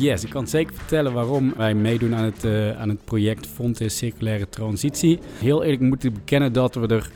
Yes, ik kan zeker vertellen waarom wij meedoen aan het, uh, aan het project Fontes Circulaire Transitie. Heel eerlijk moet ik bekennen dat we er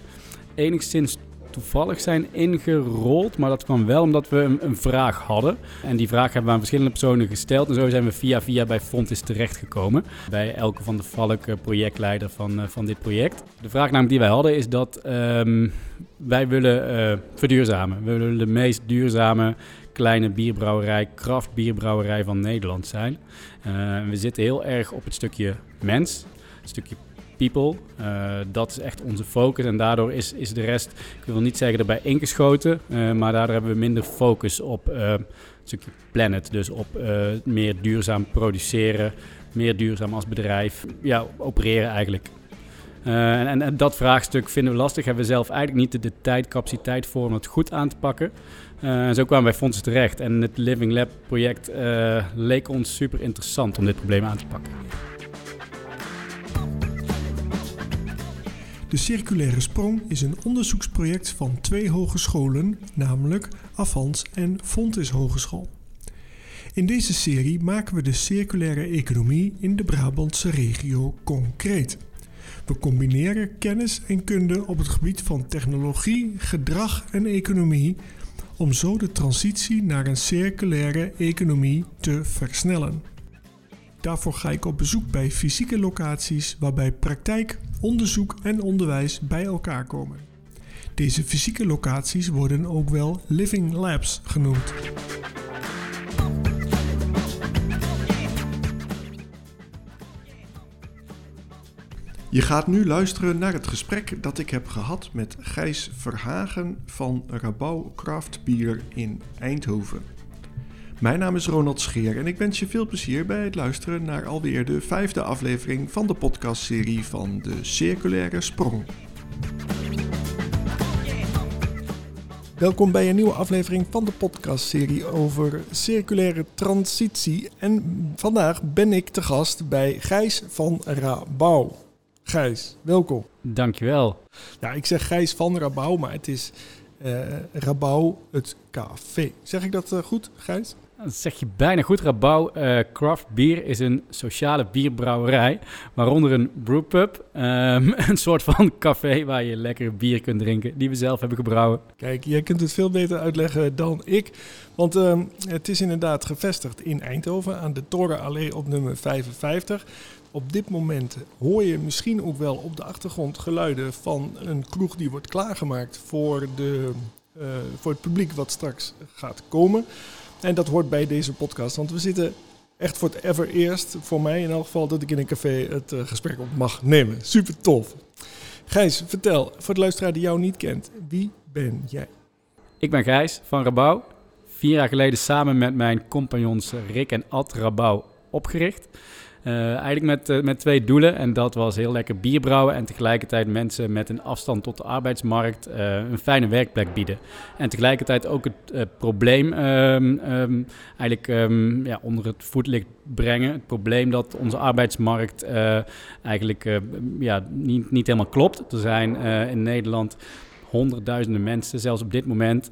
enigszins toevallig zijn ingerold. Maar dat kwam wel omdat we een, vraag hadden. En die vraag hebben we aan verschillende personen gesteld. En zo zijn we via via bij Fontis terechtgekomen. Bij Elke van de Valk, eh, projectleider van, uh, van dit project. De vraag namelijk die wij hadden is dat um, wij willen verduurzamen. We willen de meest duurzame kleine bierbrouwerij, kraftbierbrouwerij van Nederland zijn. Uh, we zitten heel erg op het stukje mens, het stukje people. Uh, dat is echt onze focus en daardoor is, is de rest, ik wil niet zeggen erbij ingeschoten, uh, maar daardoor hebben we minder focus op een stukje planet. Dus op meer duurzaam produceren, meer duurzaam als bedrijf, ja, opereren eigenlijk. En, en, en, dat vraagstuk vinden we lastig. Hebben we zelf eigenlijk niet de, de tijd, capaciteit voor om het goed aan te pakken. En zo kwamen wij fondsen terecht. En het Living Lab project leek ons super interessant om dit probleem aan te pakken. De Circulaire Sprong is een onderzoeksproject van twee hogescholen, namelijk Avans en Fontis Hogeschool. In deze serie maken we de circulaire economie in de Brabantse regio concreet. We combineren kennis en kunde op het gebied van technologie, gedrag en economie om zo de transitie naar een circulaire economie te versnellen. Daarvoor ga ik op bezoek bij fysieke locaties waarbij praktijk, onderzoek en onderwijs bij elkaar komen. Deze fysieke locaties worden ook wel living labs genoemd. Je gaat nu luisteren naar het gesprek dat ik heb gehad met Gijs Verhagen van Rabouw Craft Beer in Eindhoven. Mijn naam is Ronald Scheer en ik wens je veel plezier bij het luisteren naar alweer de vijfde aflevering van de podcastserie van de Circulaire Sprong. Welkom bij een nieuwe aflevering van de podcastserie over circulaire transitie. En vandaag ben ik te gast bij Gijs van Rabouw. Gijs, welkom. Dankjewel. Ja, ik zeg Gijs van Rabouw, maar het is uh, Rabouw het café. Zeg ik dat uh, goed, Gijs? Dat zeg je bijna goed. Rabouw uh, Craft Beer is een sociale bierbrouwerij, waaronder een brewpub, um, een soort van café waar je lekker bier kunt drinken, die we zelf hebben gebrouwen. Kijk, jij kunt het veel beter uitleggen dan ik, want um, het is inderdaad gevestigd in Eindhoven aan de Torenallee op nummer 55. Op dit moment hoor je misschien ook wel op de achtergrond geluiden van een kroeg die wordt klaargemaakt voor, de, uh, voor het publiek wat straks gaat komen. En dat hoort bij deze podcast, want we zitten echt voor het ever eerst, voor mij in elk geval, dat ik in een café het uh, gesprek op mag nemen. Super tof. Gijs, vertel, voor de luisteraar die jou niet kent, wie ben jij? Ik ben Gijs van Rabouw. Vier jaar geleden samen met mijn compagnons Rick en Ad Rabouw opgericht. Uh, eigenlijk met, uh, met twee doelen. En dat was heel lekker bier brouwen en tegelijkertijd mensen met een afstand tot de arbeidsmarkt uh, een fijne werkplek bieden. En tegelijkertijd ook het probleem um, um, eigenlijk um, ja, onder het voetlicht brengen. Het probleem dat onze arbeidsmarkt eigenlijk ja, niet, niet helemaal klopt. Er zijn in Nederland honderdduizenden mensen, zelfs op dit moment,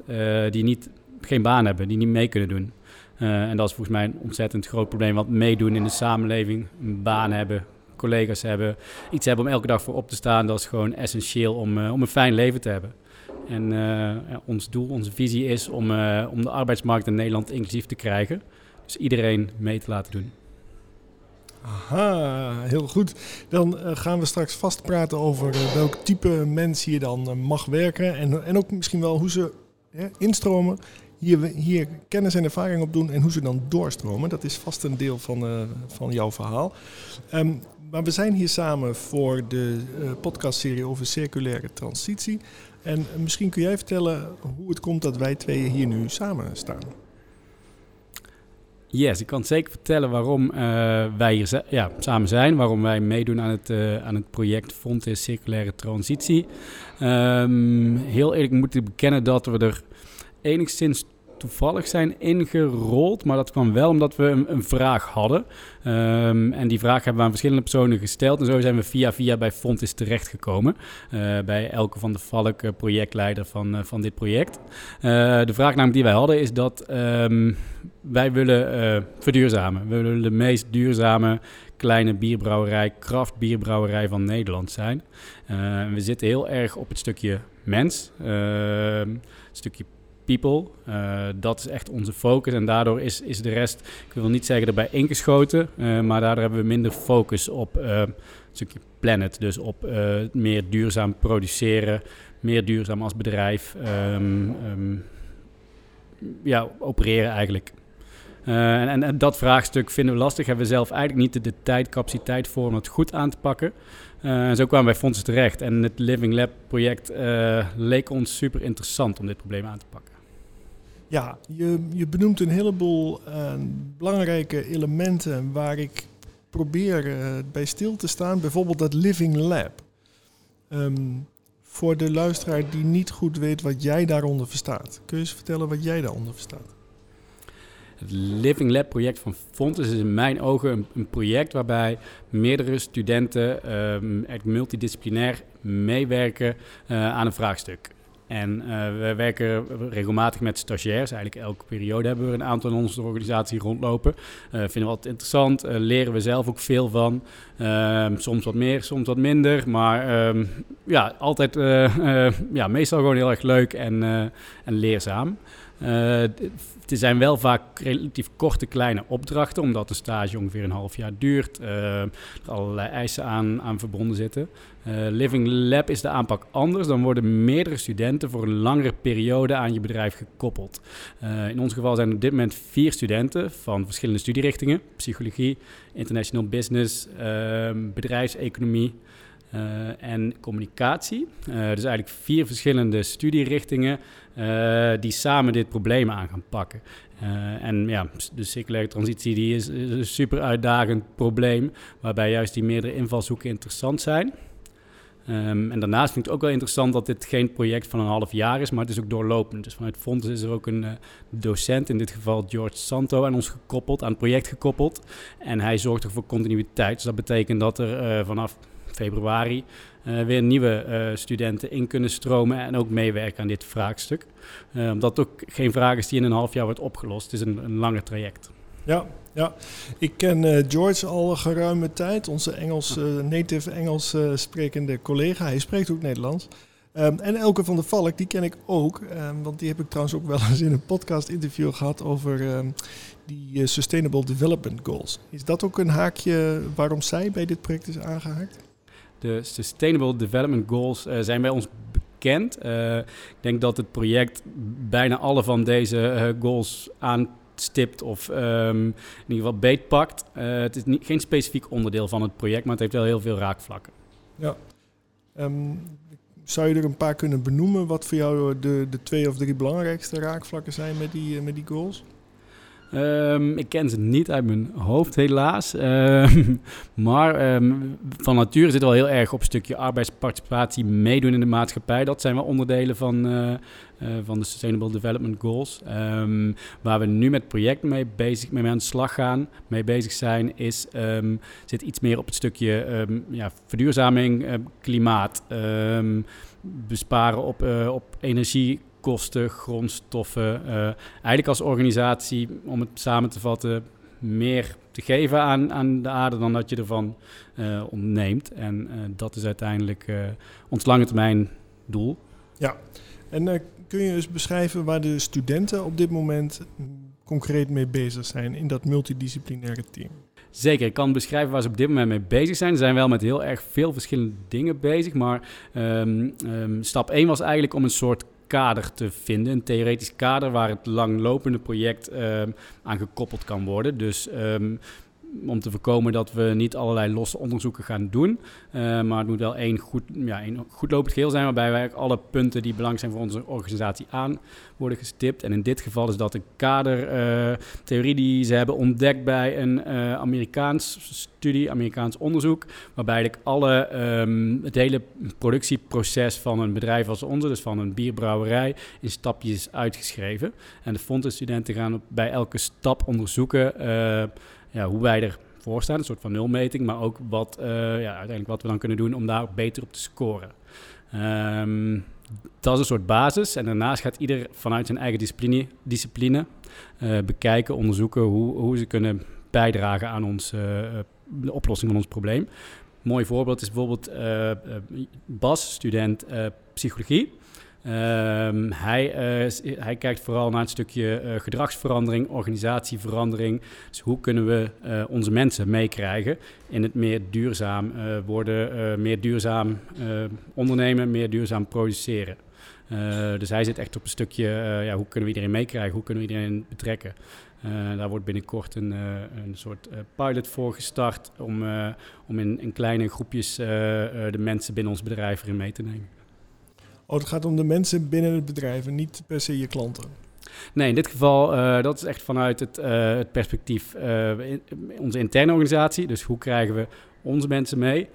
die niet, geen baan hebben, die niet mee kunnen doen. Uh, en dat is volgens mij een ontzettend groot probleem. Want meedoen in de samenleving, een baan hebben, collega's hebben, iets hebben om elke dag voor op te staan, dat is gewoon essentieel om, uh, om een fijn leven te hebben. En ja, ons doel, onze visie is om, om de arbeidsmarkt in Nederland inclusief te krijgen. Dus iedereen mee te laten doen. Aha, heel goed. Dan gaan we straks vast praten over welk type mens hier dan mag werken. En, en ook misschien wel hoe ze instromen hier, hier kennis en ervaring op doen en hoe ze dan doorstromen. Dat is vast een deel van, uh, van jouw verhaal. Um, maar we zijn hier samen voor de uh, podcastserie over circulaire transitie. En misschien kun jij vertellen hoe het komt dat wij tweeën hier nu samen staan. Yes, ik kan zeker vertellen waarom uh, wij hier ja, samen zijn, waarom wij meedoen aan het, aan het project Fontes Circulaire Transitie. Um, heel eerlijk moet ik bekennen dat we er enigszins toevallig zijn ingerold. Maar dat kwam wel omdat we een, vraag hadden. Um, en die vraag hebben we aan verschillende personen gesteld. En zo zijn we via via bij Fontis terechtgekomen. Uh, bij Elke van de Valk, projectleider van, uh, van dit project. De vraag namelijk die wij hadden is dat... Um, wij willen verduurzamen. We willen de meest duurzame kleine bierbrouwerij, kraftbierbrouwerij van Nederland zijn. we zitten heel erg op het stukje mens, het stukje people. Uh, dat is echt onze focus en daardoor is, is de rest, ik wil niet zeggen erbij ingeschoten, uh, maar daardoor hebben we minder focus op uh, een stukje planet. Dus op meer duurzaam produceren, meer duurzaam als bedrijf um, um, ja, opereren eigenlijk. En, en, en, dat vraagstuk vinden we lastig. Hebben we zelf eigenlijk niet de, de tijd, capaciteit voor om het goed aan te pakken. en zo kwamen wij fondsen terecht. En het Living Lab project leek ons super interessant om dit probleem aan te pakken. Ja, je, je benoemt een heleboel uh, belangrijke elementen waar ik probeer uh, bij stil te staan. Bijvoorbeeld dat Living Lab. Um, voor de luisteraar die niet goed weet wat jij daaronder verstaat. Kun je eens vertellen wat jij daaronder verstaat? Het Living Lab project van Fontes is in mijn ogen een, project waarbij meerdere studenten um, multidisciplinair meewerken uh, aan een vraagstuk. En uh, we werken regelmatig met stagiairs. Eigenlijk elke periode hebben we een aantal in onze organisatie rondlopen. Uh, vinden we altijd interessant. Uh, leren we zelf ook veel van. Ehm, soms wat meer, soms wat minder. Maar um, ja, altijd, ja, meestal gewoon heel erg leuk en, en leerzaam. Uh, het zijn wel vaak relatief korte kleine opdrachten, omdat een stage ongeveer een half jaar duurt. Uh, er allerlei eisen aan, aan verbonden zitten. Uh, Living Lab is de aanpak anders. Dan worden meerdere studenten voor een langere periode aan je bedrijf gekoppeld. in ons geval zijn er op dit moment vier studenten van verschillende studierichtingen: psychologie, international business, bedrijfseconomie. Uh, en communicatie. Dus eigenlijk vier verschillende studierichtingen uh, die samen dit probleem aan gaan pakken. en ja, de circulaire transitie die is, een super uitdagend probleem, waarbij juist die meerdere invalshoeken interessant zijn. Um, en daarnaast vind ik het ook wel interessant dat dit geen project van een half jaar is, maar het is ook doorlopend. Dus vanuit Fonds is er ook een docent, in dit geval George Santo, aan ons gekoppeld, aan het project gekoppeld. En hij zorgt er voor continuïteit. Dus dat betekent dat er vanaf februari uh, weer nieuwe uh, studenten in kunnen stromen en ook meewerken aan dit vraagstuk. Uh, omdat het ook geen vraag is die in een half jaar wordt opgelost. Het is een, een traject. Ja, ja. ik ken George al geruime tijd, onze Engels, native Engels sprekende collega. Hij spreekt ook Nederlands. Um, en Elke van der Valk, die ken ik ook, um, want die heb ik trouwens ook wel eens in een podcast interview gehad over um, die Sustainable Development Goals. Is dat ook een haakje waarom zij bij dit project is aangehaakt? De Sustainable Development Goals uh, zijn bij ons bekend. Uh, ik denk dat het project bijna alle van deze uh, goals aanstipt of um, in ieder geval beetpakt. het is niet, geen specifiek onderdeel van het project, maar het heeft wel heel veel raakvlakken. Ja. Um, zou je er een paar kunnen benoemen wat voor jou de, de twee of drie belangrijkste raakvlakken zijn met die, met die goals? Um, ik ken ze niet uit mijn hoofd, helaas. Um, maar um, van nature zit wel heel erg op een stukje arbeidsparticipatie, meedoen in de maatschappij. Dat zijn wel onderdelen van, uh, uh, van de Sustainable Development Goals. waar we nu met projecten mee bezig, mee aan de slag gaan, mee bezig zijn, is, zit iets meer op het stukje ja, verduurzaming, klimaat, besparen op, uh, op energie kosten, grondstoffen. Uh, eigenlijk als organisatie, om het samen te vatten, meer te geven aan, aan de aarde dan dat je ervan uh, ontneemt. En uh, dat is uiteindelijk ons lange termijn doel. Ja, en kun je eens beschrijven waar de studenten op dit moment concreet mee bezig zijn in dat multidisciplinaire team? Zeker, ik kan beschrijven waar ze op dit moment mee bezig zijn. Ze zijn wel met heel erg veel verschillende dingen bezig. Maar um, um, stap 1 was eigenlijk om een soort kader te vinden. Een theoretisch kader waar het langlopende project uh, aan gekoppeld kan worden. Dus um, om te voorkomen dat we niet allerlei losse onderzoeken gaan doen. Uh, maar het moet wel één goed, ja, één goedlopend geheel zijn, waarbij wij alle punten die belangrijk zijn voor onze organisatie aan worden gestipt. En in dit geval is dat een kadertheorie uh, die ze hebben ontdekt bij een uh, Amerikaans studie, Amerikaans onderzoek, waarbij eigenlijk alle, um, het hele productieproces van een bedrijf als onze, dus van een bierbrouwerij, in stapjes uitgeschreven. En de fondsenstudenten gaan bij elke stap onderzoeken ja, hoe wij ervoor staan, een soort van nulmeting, maar ook wat, uh, ja, uiteindelijk wat we dan kunnen doen om daar beter op te scoren. Um, dat is een soort basis. En daarnaast gaat ieder vanuit zijn eigen discipline, discipline bekijken, onderzoeken hoe, hoe ze kunnen bijdragen aan ons, de oplossing van ons probleem. mooi voorbeeld is bijvoorbeeld Bas, student psychologie. Um, hij, uh, hij kijkt vooral naar het stukje uh, gedragsverandering, organisatieverandering. Dus hoe kunnen we uh, onze mensen meekrijgen in het meer duurzaam worden, meer duurzaam ondernemen, meer duurzaam produceren. dus hij zit echt op een stukje, ja, hoe kunnen we iedereen meekrijgen, hoe kunnen we iedereen betrekken. daar wordt binnenkort een, een soort pilot voor gestart om, om in, in kleine groepjes de mensen binnen ons bedrijf erin mee te nemen. Oh, het gaat om de mensen binnen het bedrijf en niet per se je klanten. Nee, in dit geval, uh, dat is echt vanuit het, uh, het perspectief uh, in, onze interne organisatie. Dus hoe krijgen we onze mensen mee?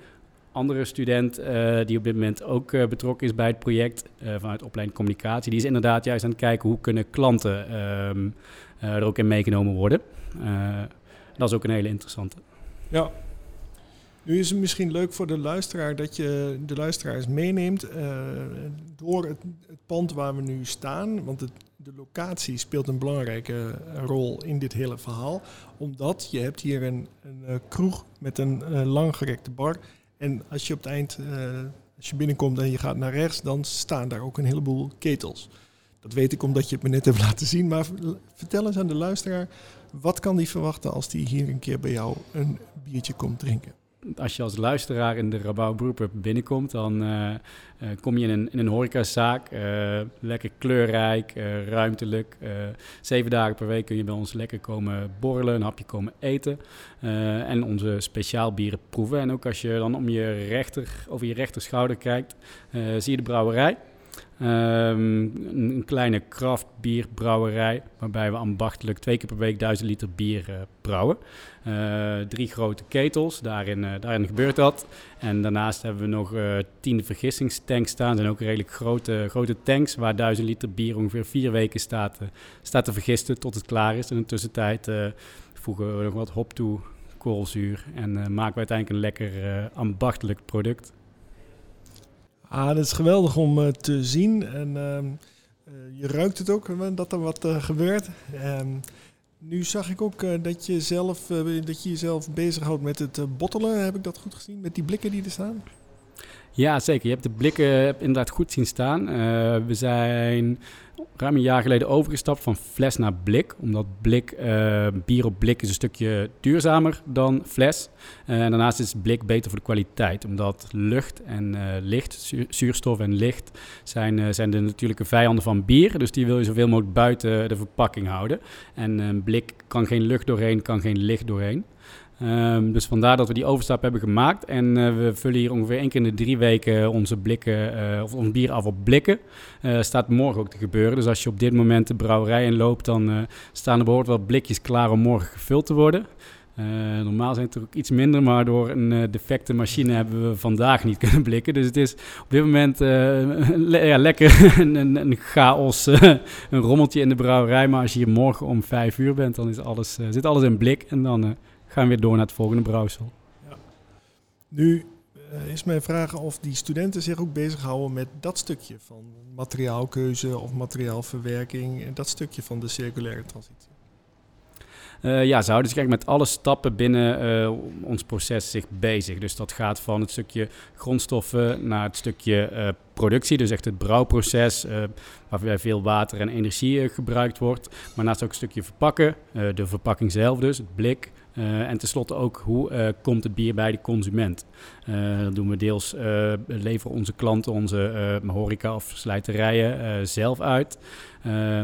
Andere student die op dit moment ook betrokken is bij het project vanuit opleiding communicatie, die is inderdaad juist aan het kijken hoe kunnen klanten um, er ook in meegenomen worden. dat is ook een hele interessante. Ja, nu is het misschien leuk voor de luisteraar dat je de luisteraars meeneemt uh, door het, het, pand waar we nu staan. Want de locatie speelt een belangrijke rol in dit hele verhaal. Omdat je hebt hier een, een uh, kroeg met een uh, langgerekte bar. En als je op het eind, als je binnenkomt en je gaat naar rechts, dan staan daar ook een heleboel ketels. Dat weet ik omdat je het me net hebt laten zien. Maar vertel eens aan de luisteraar, wat kan die verwachten als die hier een keer bij jou een biertje komt drinken? Als je als luisteraar in de Rabouw binnenkomt, dan uh, uh, kom je in een, in een horecazaak. Uh, lekker kleurrijk, ruimtelijk. zeven dagen per week kun je bij ons lekker komen borrelen, een hapje komen eten. en onze speciaal bieren proeven. En ook als je dan om je rechter, over je rechter schouder kijkt, zie je de brouwerij. Um, een, kleine kraftbierbrouwerij, waarbij we ambachtelijk twee keer per week duizend liter bier uh, brouwen. Uh, drie grote ketels, daarin, uh, daarin gebeurt dat. En daarnaast hebben we nog tien vergissingstanks staan. Dat zijn ook redelijk grote, grote tanks, waar duizend liter bier ongeveer vier weken staat, staat te vergisten tot het klaar is. En in de tussentijd voegen we nog wat hop toe, koolzuur en maken we uiteindelijk een lekker ambachtelijk product. Ah, dat is geweldig om uh, te zien. En uh, je ruikt het ook, dat er wat gebeurt. Ehm, nu zag ik ook dat, je zelf, dat je jezelf bezighoudt met het bottelen. Heb ik dat goed gezien? Met die blikken die er staan? Ja, zeker. Je hebt de blikken inderdaad goed zien staan. we zijn ruim een jaar geleden overgestapt van fles naar blik. Omdat blik, uh, bier op blik is een stukje duurzamer dan fles. En daarnaast is blik beter voor de kwaliteit. Omdat lucht en licht, zuurstof en licht, zijn, zijn de natuurlijke vijanden van bier. Dus die wil je zoveel mogelijk buiten de verpakking houden. En blik kan geen lucht doorheen, kan geen licht doorheen. Um, dus vandaar dat we die overstap hebben gemaakt. En uh, we vullen hier ongeveer één keer in de drie weken onze blikken, uh, of ons bier af op blikken. Uh, staat morgen ook te gebeuren. Dus als je op dit moment de brouwerij inloopt, dan staan er behoorlijk wat blikjes klaar om morgen gevuld te worden. normaal zijn het er ook iets minder, maar door een defecte machine hebben we vandaag niet kunnen blikken. Dus het is op dit moment ja, lekker een, een, een chaos, een rommeltje in de brouwerij. Maar als je hier morgen om vijf uur bent, dan is alles, zit alles in blik en dan gaan we weer door naar het volgende brouwsel. Ja. Nu uh, is mijn vraag of die studenten zich ook bezighouden met dat stukje van materiaalkeuze of materiaalverwerking en dat stukje van de circulaire transitie. Uh, ja, ze houden zich eigenlijk met alle stappen binnen uh, ons proces zich bezig. Dus dat gaat van het stukje grondstoffen naar het stukje uh, productie. Dus echt het brouwproces, waarbij veel water en energie gebruikt wordt. Maar naast ook een stukje verpakken, de verpakking zelf dus, het blik, en tenslotte ook hoe uh, komt het bier bij de consument. Uh, dat doen we deels, leveren onze klanten, onze horeca of slijterijen zelf uit.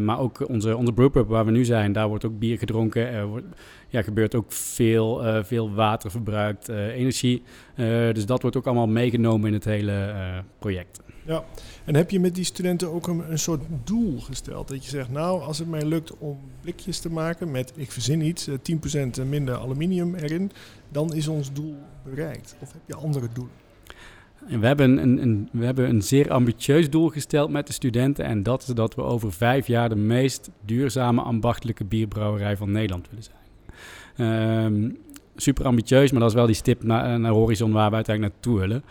maar ook onze, onze brewpub waar we nu zijn, daar wordt ook bier gedronken. Er wordt, ja, gebeurt ook veel, veel water verbruikt, energie. dus dat wordt ook allemaal meegenomen in het hele project. Ja, en heb je met die studenten ook een, een, soort doel gesteld? Dat je zegt, nou, als het mij lukt om blikjes te maken met, ik verzin iets, 10% eh, minder aluminium erin, dan is ons doel bereikt. Of heb je andere doelen? we hebben een, een, we hebben een zeer ambitieus doel gesteld met de studenten. En dat is dat we over vijf jaar de meest duurzame ambachtelijke bierbrouwerij van Nederland willen zijn. Um, super ambitieus, maar dat is wel die stip naar, naar horizon waar we uiteindelijk naartoe willen.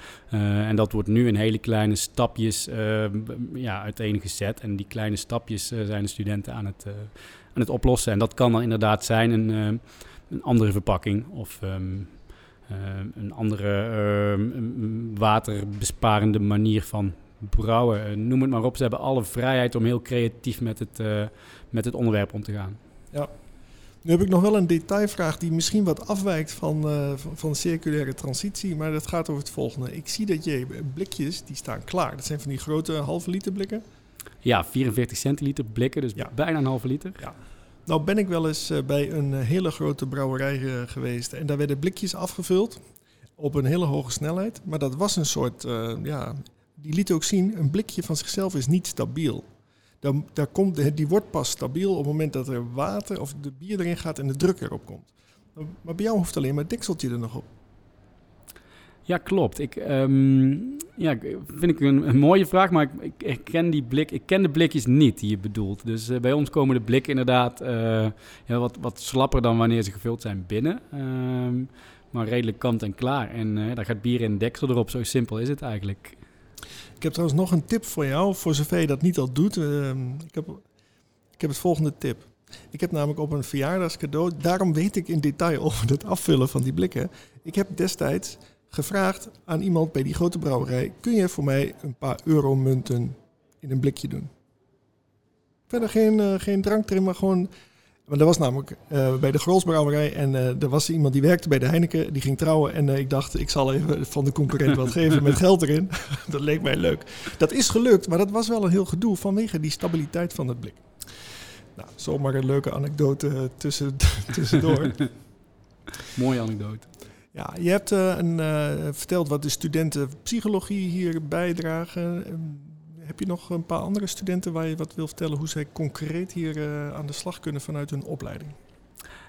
en dat wordt nu in hele kleine stapjes ja, uiteengezet. En die kleine stapjes zijn de studenten aan het, aan het oplossen. En dat kan dan inderdaad zijn een, een andere verpakking of... Ehm, een andere uh, waterbesparende manier van brouwen. Eh, noem het maar op. Ze hebben alle vrijheid om heel creatief met het, met het onderwerp om te gaan. Ja. Nu heb ik nog wel een detailvraag die misschien wat afwijkt van, uh, van, circulaire transitie, maar dat gaat over het volgende. Ik zie dat je blikjes, die staan klaar. Dat zijn van die grote halve liter blikken. Ja, 44 centiliter blikken, dus bijna een halve liter. Ja. Nou ben ik wel eens bij een hele grote brouwerij geweest en daar werden blikjes afgevuld op een hele hoge snelheid. Maar dat was een soort ja, die liet ook zien, een blikje van zichzelf is niet stabiel. Dan, daar komt, die wordt pas stabiel op het moment dat er water of de bier erin gaat en de druk erop komt. Maar bij jou hoeft alleen maar het dekseltje er nog op. Ja, klopt. Ik, um, ja, vind ik een, mooie vraag, maar ik, ik, ken die blik, ik ken de blikjes niet die je bedoelt. Dus uh, bij ons komen de blikken inderdaad uh, ja, wat, wat slapper dan wanneer ze gevuld zijn binnen. Um, maar redelijk kant en klaar. En uh, daar gaat bier in deksel erop. Zo simpel is het eigenlijk. Ik heb trouwens nog een tip voor jou, voor zover je dat niet al doet. Ehm, ik, heb, ik heb het volgende tip. Ik heb namelijk op een verjaardagscadeau, daarom weet ik in detail over het afvullen van die blikken. Ik heb destijds gevraagd aan iemand bij die grote brouwerij: kun je voor mij een paar euromunten in een blikje doen? Verder geen, uh, geen drank erin, maar gewoon maar dat was namelijk uh, bij de Grolsbrouwerij en uh, er was iemand die werkte bij de Heineken, die ging trouwen en ik dacht ik zal even van de concurrent wat geven met geld erin. dat leek mij leuk. Dat is gelukt, maar dat was wel een heel gedoe vanwege die stabiliteit van het blik. Nou, zomaar een leuke anekdote tussen, tussendoor. Mooie anekdote. Ja, je hebt een, verteld wat de studenten psychologie hier bijdragen. Heb je nog een paar andere studenten waar je wat wil vertellen hoe zij concreet hier uh, aan de slag kunnen vanuit hun opleiding?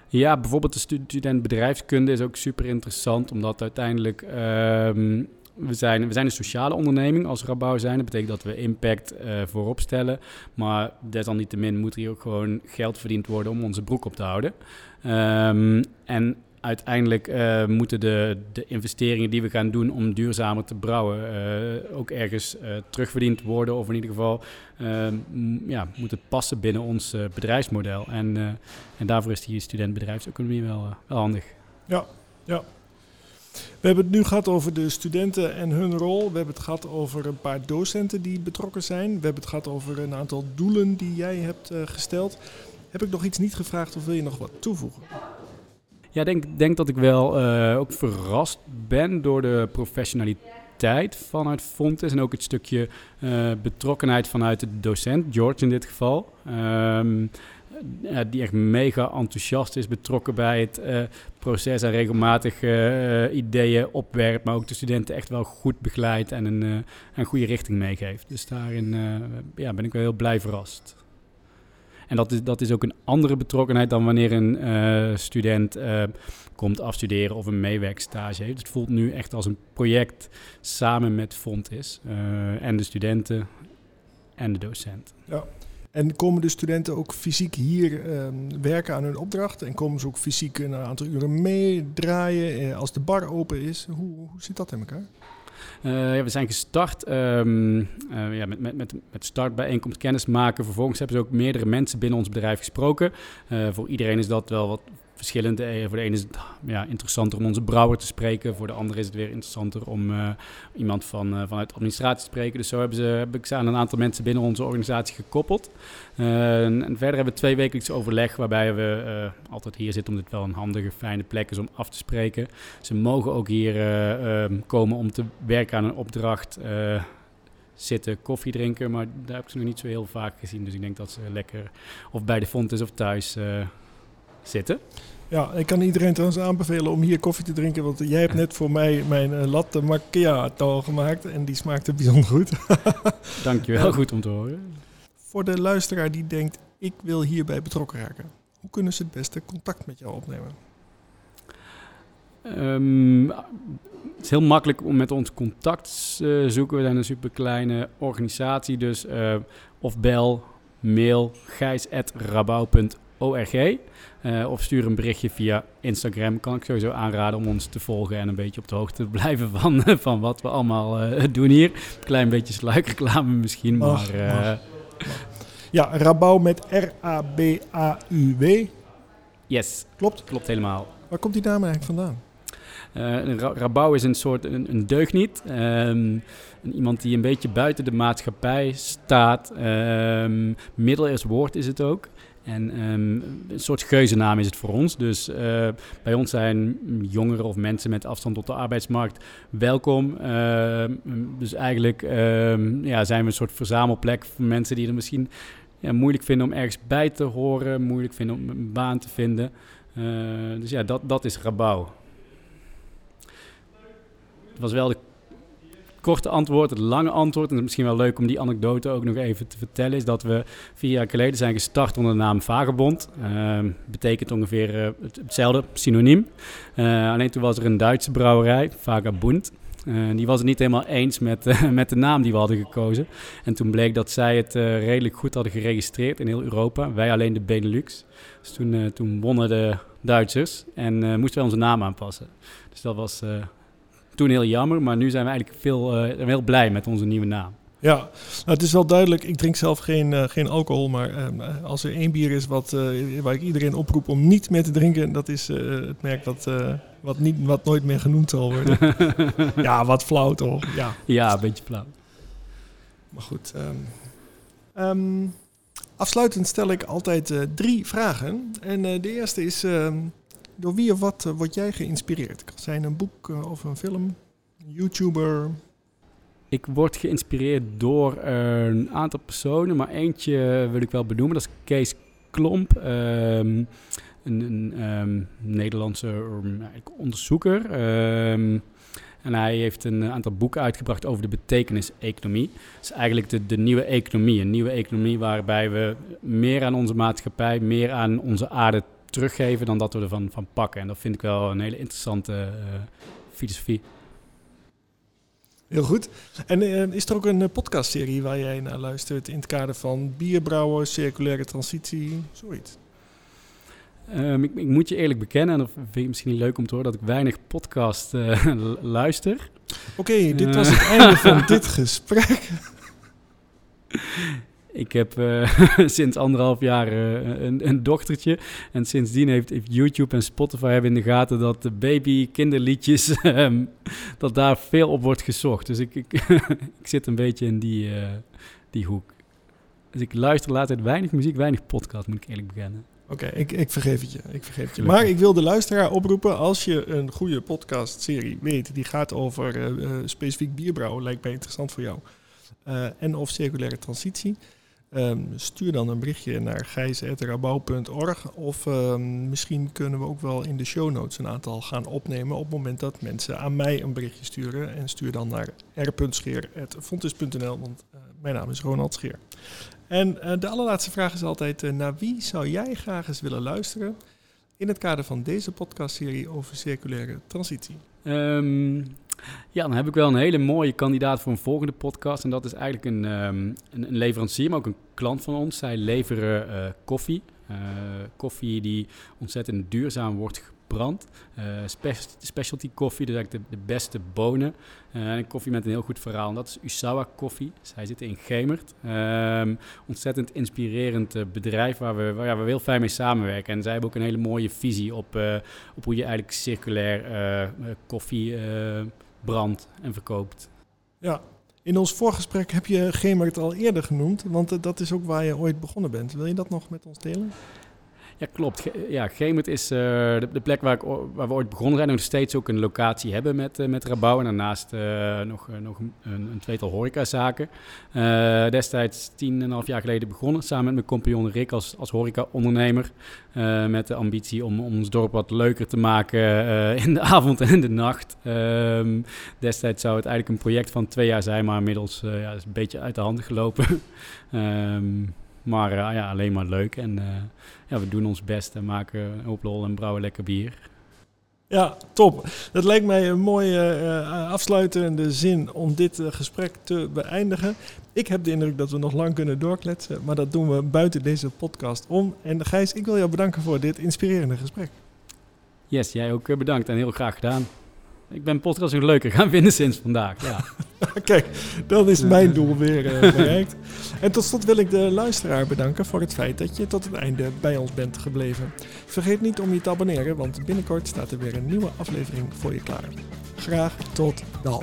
Ja, bijvoorbeeld de student bedrijfskunde is ook super interessant, omdat uiteindelijk um, we zijn, we zijn een sociale onderneming als Rabouw zijn. Dat betekent dat we impact voorop stellen. Maar desalniettemin moet er hier ook gewoon geld verdiend worden om onze broek op te houden. Um, en uiteindelijk uh, moeten de, de investeringen die we gaan doen om duurzamer te brouwen uh, ook ergens uh, terugverdiend worden. Of in ieder geval ja, moet het passen binnen ons bedrijfsmodel. En, en daarvoor is die student bedrijfseconomie wel, wel handig. Ja, ja. We hebben het nu gehad over de studenten en hun rol. We hebben het gehad over een paar docenten die betrokken zijn. We hebben het gehad over een aantal doelen die jij hebt gesteld. Heb ik nog iets niet gevraagd of wil je nog wat toevoegen? Ja, denk, denk dat ik wel uh, ook verrast ben door de professionaliteit vanuit Fontes. En ook het stukje uh, betrokkenheid vanuit de docent, George in dit geval. Um, ja, die echt mega enthousiast is, betrokken bij het proces en regelmatig ideeën opwerpt, maar ook de studenten echt wel goed begeleidt en een, een goede richting meegeeft. Dus daarin ja, ben ik wel heel blij verrast. En dat is, dat is ook een andere betrokkenheid dan wanneer een uh, student uh, komt afstuderen of een meewerkstage heeft. Het voelt nu echt als een project samen met Fontis uh, en de studenten en de docent. Ja. En komen de studenten ook fysiek hier ehm, werken aan hun opdracht? En komen ze ook fysiek een aantal uren meedraaien als de bar open is? Hoe, hoe zit dat in elkaar? Uh, ja, we zijn gestart um, uh, ja, met, met, met, met startbijeenkomst kennis maken. Vervolgens hebben ze ook meerdere mensen binnen ons bedrijf gesproken. Uh, voor iedereen is dat wel wat verschillend. Eh, voor de ene is het ja, interessanter om onze brouwer te spreken. Voor de andere is het weer interessanter om uh, iemand van, uh, vanuit administratie te spreken. Dus zo hebben ze, heb ik ze aan een aantal mensen binnen onze organisatie gekoppeld. Uh, en, verder hebben we twee wekelijks overleg waarbij we altijd hier zitten, omdat het wel een handige, fijne plek is om af te spreken. Ze mogen ook hier ehm, komen om te werken aan een opdracht zitten, koffie drinken. Maar daar heb ik ze nog niet zo heel vaak gezien. Dus ik denk dat ze lekker of bij de font is of thuis zitten. Ja, ik kan iedereen trouwens aanbevelen om hier koffie te drinken. Want jij hebt net voor mij mijn uh, latte macchiato gemaakt. En die smaakte bijzonder goed. Dankjewel, goed om te horen. Voor de luisteraar die denkt, ik wil hierbij betrokken raken. Hoe kunnen ze het beste contact met jou opnemen? Um, het is heel makkelijk om met ons contact te uh, zoeken. We zijn een super kleine organisatie. Dus uh, of bel, mail, gijs.rabouw.org ORG. of stuur een berichtje via Instagram. Kan ik sowieso aanraden om ons te volgen en een beetje op de hoogte te blijven van, van wat we allemaal doen hier. Klein beetje sluikreclame misschien, maar... Ja, Rabouw met R-A-B-A-U-W. Yes. Klopt? Klopt helemaal. Waar komt die naam eigenlijk vandaan? Uh, Rabouw is een soort een, een deugniet. Um, iemand die een beetje buiten de maatschappij staat. Um, middeleeuws woord is het ook. En um, een soort geuzennaam is het voor ons. Dus uh, bij ons zijn jongeren of mensen met afstand tot de arbeidsmarkt welkom. Uh, dus eigenlijk um, ja, zijn we een soort verzamelplek voor mensen die er misschien moeilijk vinden om ergens bij te horen, moeilijk vinden om een baan te vinden. Uh, dus ja, dat, dat is Rabouw. Het was wel de korte antwoord. Het lange antwoord, en het is misschien wel leuk om die anekdote ook nog even te vertellen, is dat we vier jaar geleden zijn gestart onder de naam Vagebond. Uh, betekent ongeveer uh, hetzelfde, synoniem. Uh, alleen toen was er een Duitse brouwerij, Vagabund. Uh, die was het niet helemaal eens met, met de naam die we hadden gekozen. En toen bleek dat zij het redelijk goed hadden geregistreerd in heel Europa. Wij alleen de Benelux. Dus toen, toen wonnen de Duitsers en moesten wij onze naam aanpassen. Dus dat was toen heel jammer, maar nu zijn we eigenlijk veel, heel blij met onze nieuwe naam. Ja, nou, het is wel duidelijk. Ik drink zelf geen, uh, geen alcohol. Maar uh, als er één bier is wat, uh, waar ik iedereen oproep om niet meer te drinken, dat is het merk dat, wat, niet, wat nooit meer genoemd zal worden. ja, wat flauw toch? Ja, ja een beetje flauw. Maar goed. Um, um, afsluitend stel ik altijd drie vragen. En de eerste is: ehm, door wie of wat word jij geïnspireerd? Kan zijn een boek of een film, YouTuber, ik word geïnspireerd door een aantal personen, maar eentje wil ik wel benoemen. Dat is Kees Klomp, um, een, een um, Nederlandse um, onderzoeker. en hij heeft een aantal boeken uitgebracht over de betekenis-economie. Dat is eigenlijk de, de nieuwe economie. Een nieuwe economie waarbij we meer aan onze maatschappij, meer aan onze aarde teruggeven dan dat we ervan van pakken. En dat vind ik wel een hele interessante uh, filosofie. Heel goed. En uh, is er ook een uh, podcastserie waar jij naar luistert in het kader van bierbrouwen, circulaire transitie, zoiets? Um, ik, ik, moet je eerlijk bekennen, en dat vind je misschien niet leuk om te horen, dat ik weinig podcast uh, luister. Oké, okay, dit was het einde van dit gesprek. Ik heb uh, sinds anderhalf jaar uh, een, een, dochtertje. En sindsdien heeft, heeft, YouTube en Spotify hebben in de gaten dat de baby-kinderliedjes, um, dat daar veel op wordt gezocht. Dus ik, ik, ik zit een beetje in die, uh, die hoek. Dus ik luister laatst weinig muziek, weinig podcast, moet ik eerlijk bekennen. Oké, okay, ik, ik vergeef het je. Ik vergeef het je. Maar ik wil de luisteraar oproepen, als je een goede podcastserie weet, die gaat over specifiek bierbrouwen, lijkt mij interessant voor jou. en of circulaire transitie Um, stuur dan een berichtje naar gijs.rabouw.org of um, misschien kunnen we ook wel in de show notes een aantal gaan opnemen op het moment dat mensen aan mij een berichtje sturen. En stuur dan naar r.scheer.fontis.nl, want uh, mijn naam is Ronald Scheer. En uh, de allerlaatste vraag is altijd, uh, naar wie zou jij graag eens willen luisteren in het kader van deze podcastserie over circulaire transitie? Um, ja, dan heb ik wel een hele mooie kandidaat voor een volgende podcast. En dat is eigenlijk een, um, een, leverancier, maar ook een klant van ons. Zij leveren uh, koffie. Uh, koffie die ontzettend duurzaam wordt gebrand. Uh, spe specialty koffie, dus eigenlijk de, de beste bonen. en koffie met een heel goed verhaal. En dat is Usawa Koffie. Zij zitten in Gemert. Um, ontzettend inspirerend bedrijf waar we, ja, we heel fijn mee samenwerken. En zij hebben ook een hele mooie visie op, op hoe je eigenlijk circulair koffie brandt en verkoopt. Ja, in ons voorgesprek heb je Gemert al eerder genoemd, want eh, dat is ook waar je ooit begonnen bent. Wil je dat nog met ons delen? Ja, klopt. ja, Gemert is uh, de, plek waar, ik, waar, we ooit begonnen zijn. Nog steeds ook een locatie hebben met, uh, met Rabouw. En daarnaast nog, nog een, een, tweetal horecazaken. destijds tien en een half jaar geleden begonnen. Samen met mijn compagnon Rick als, als horeca-ondernemer. met de ambitie om, ons dorp wat leuker te maken in de avond en in de nacht. Ehm, destijds zou het eigenlijk een project van twee jaar zijn. Maar inmiddels ja, is een beetje uit de hand gelopen. Maar uh, ja, alleen maar leuk. En uh, ja, we doen ons best en maken een hoop lol en brouwen lekker bier. Ja, top. Dat lijkt mij een mooie uh, afsluitende zin om dit gesprek te beëindigen. Ik heb de indruk dat we nog lang kunnen doorkletsen, maar dat doen we buiten deze podcast om. En Gijs, ik wil jou bedanken voor dit inspirerende gesprek. Yes, jij ook bedankt en heel graag gedaan. Ik ben podcast nog leuker gaan vinden sinds vandaag. Ja. Kijk, dan is mijn doel weer uh, bereikt. En tot slot wil ik de luisteraar bedanken voor het feit dat je tot het einde bij ons bent gebleven. Vergeet niet om je te abonneren, want binnenkort staat er weer een nieuwe aflevering voor je klaar. Graag tot dan.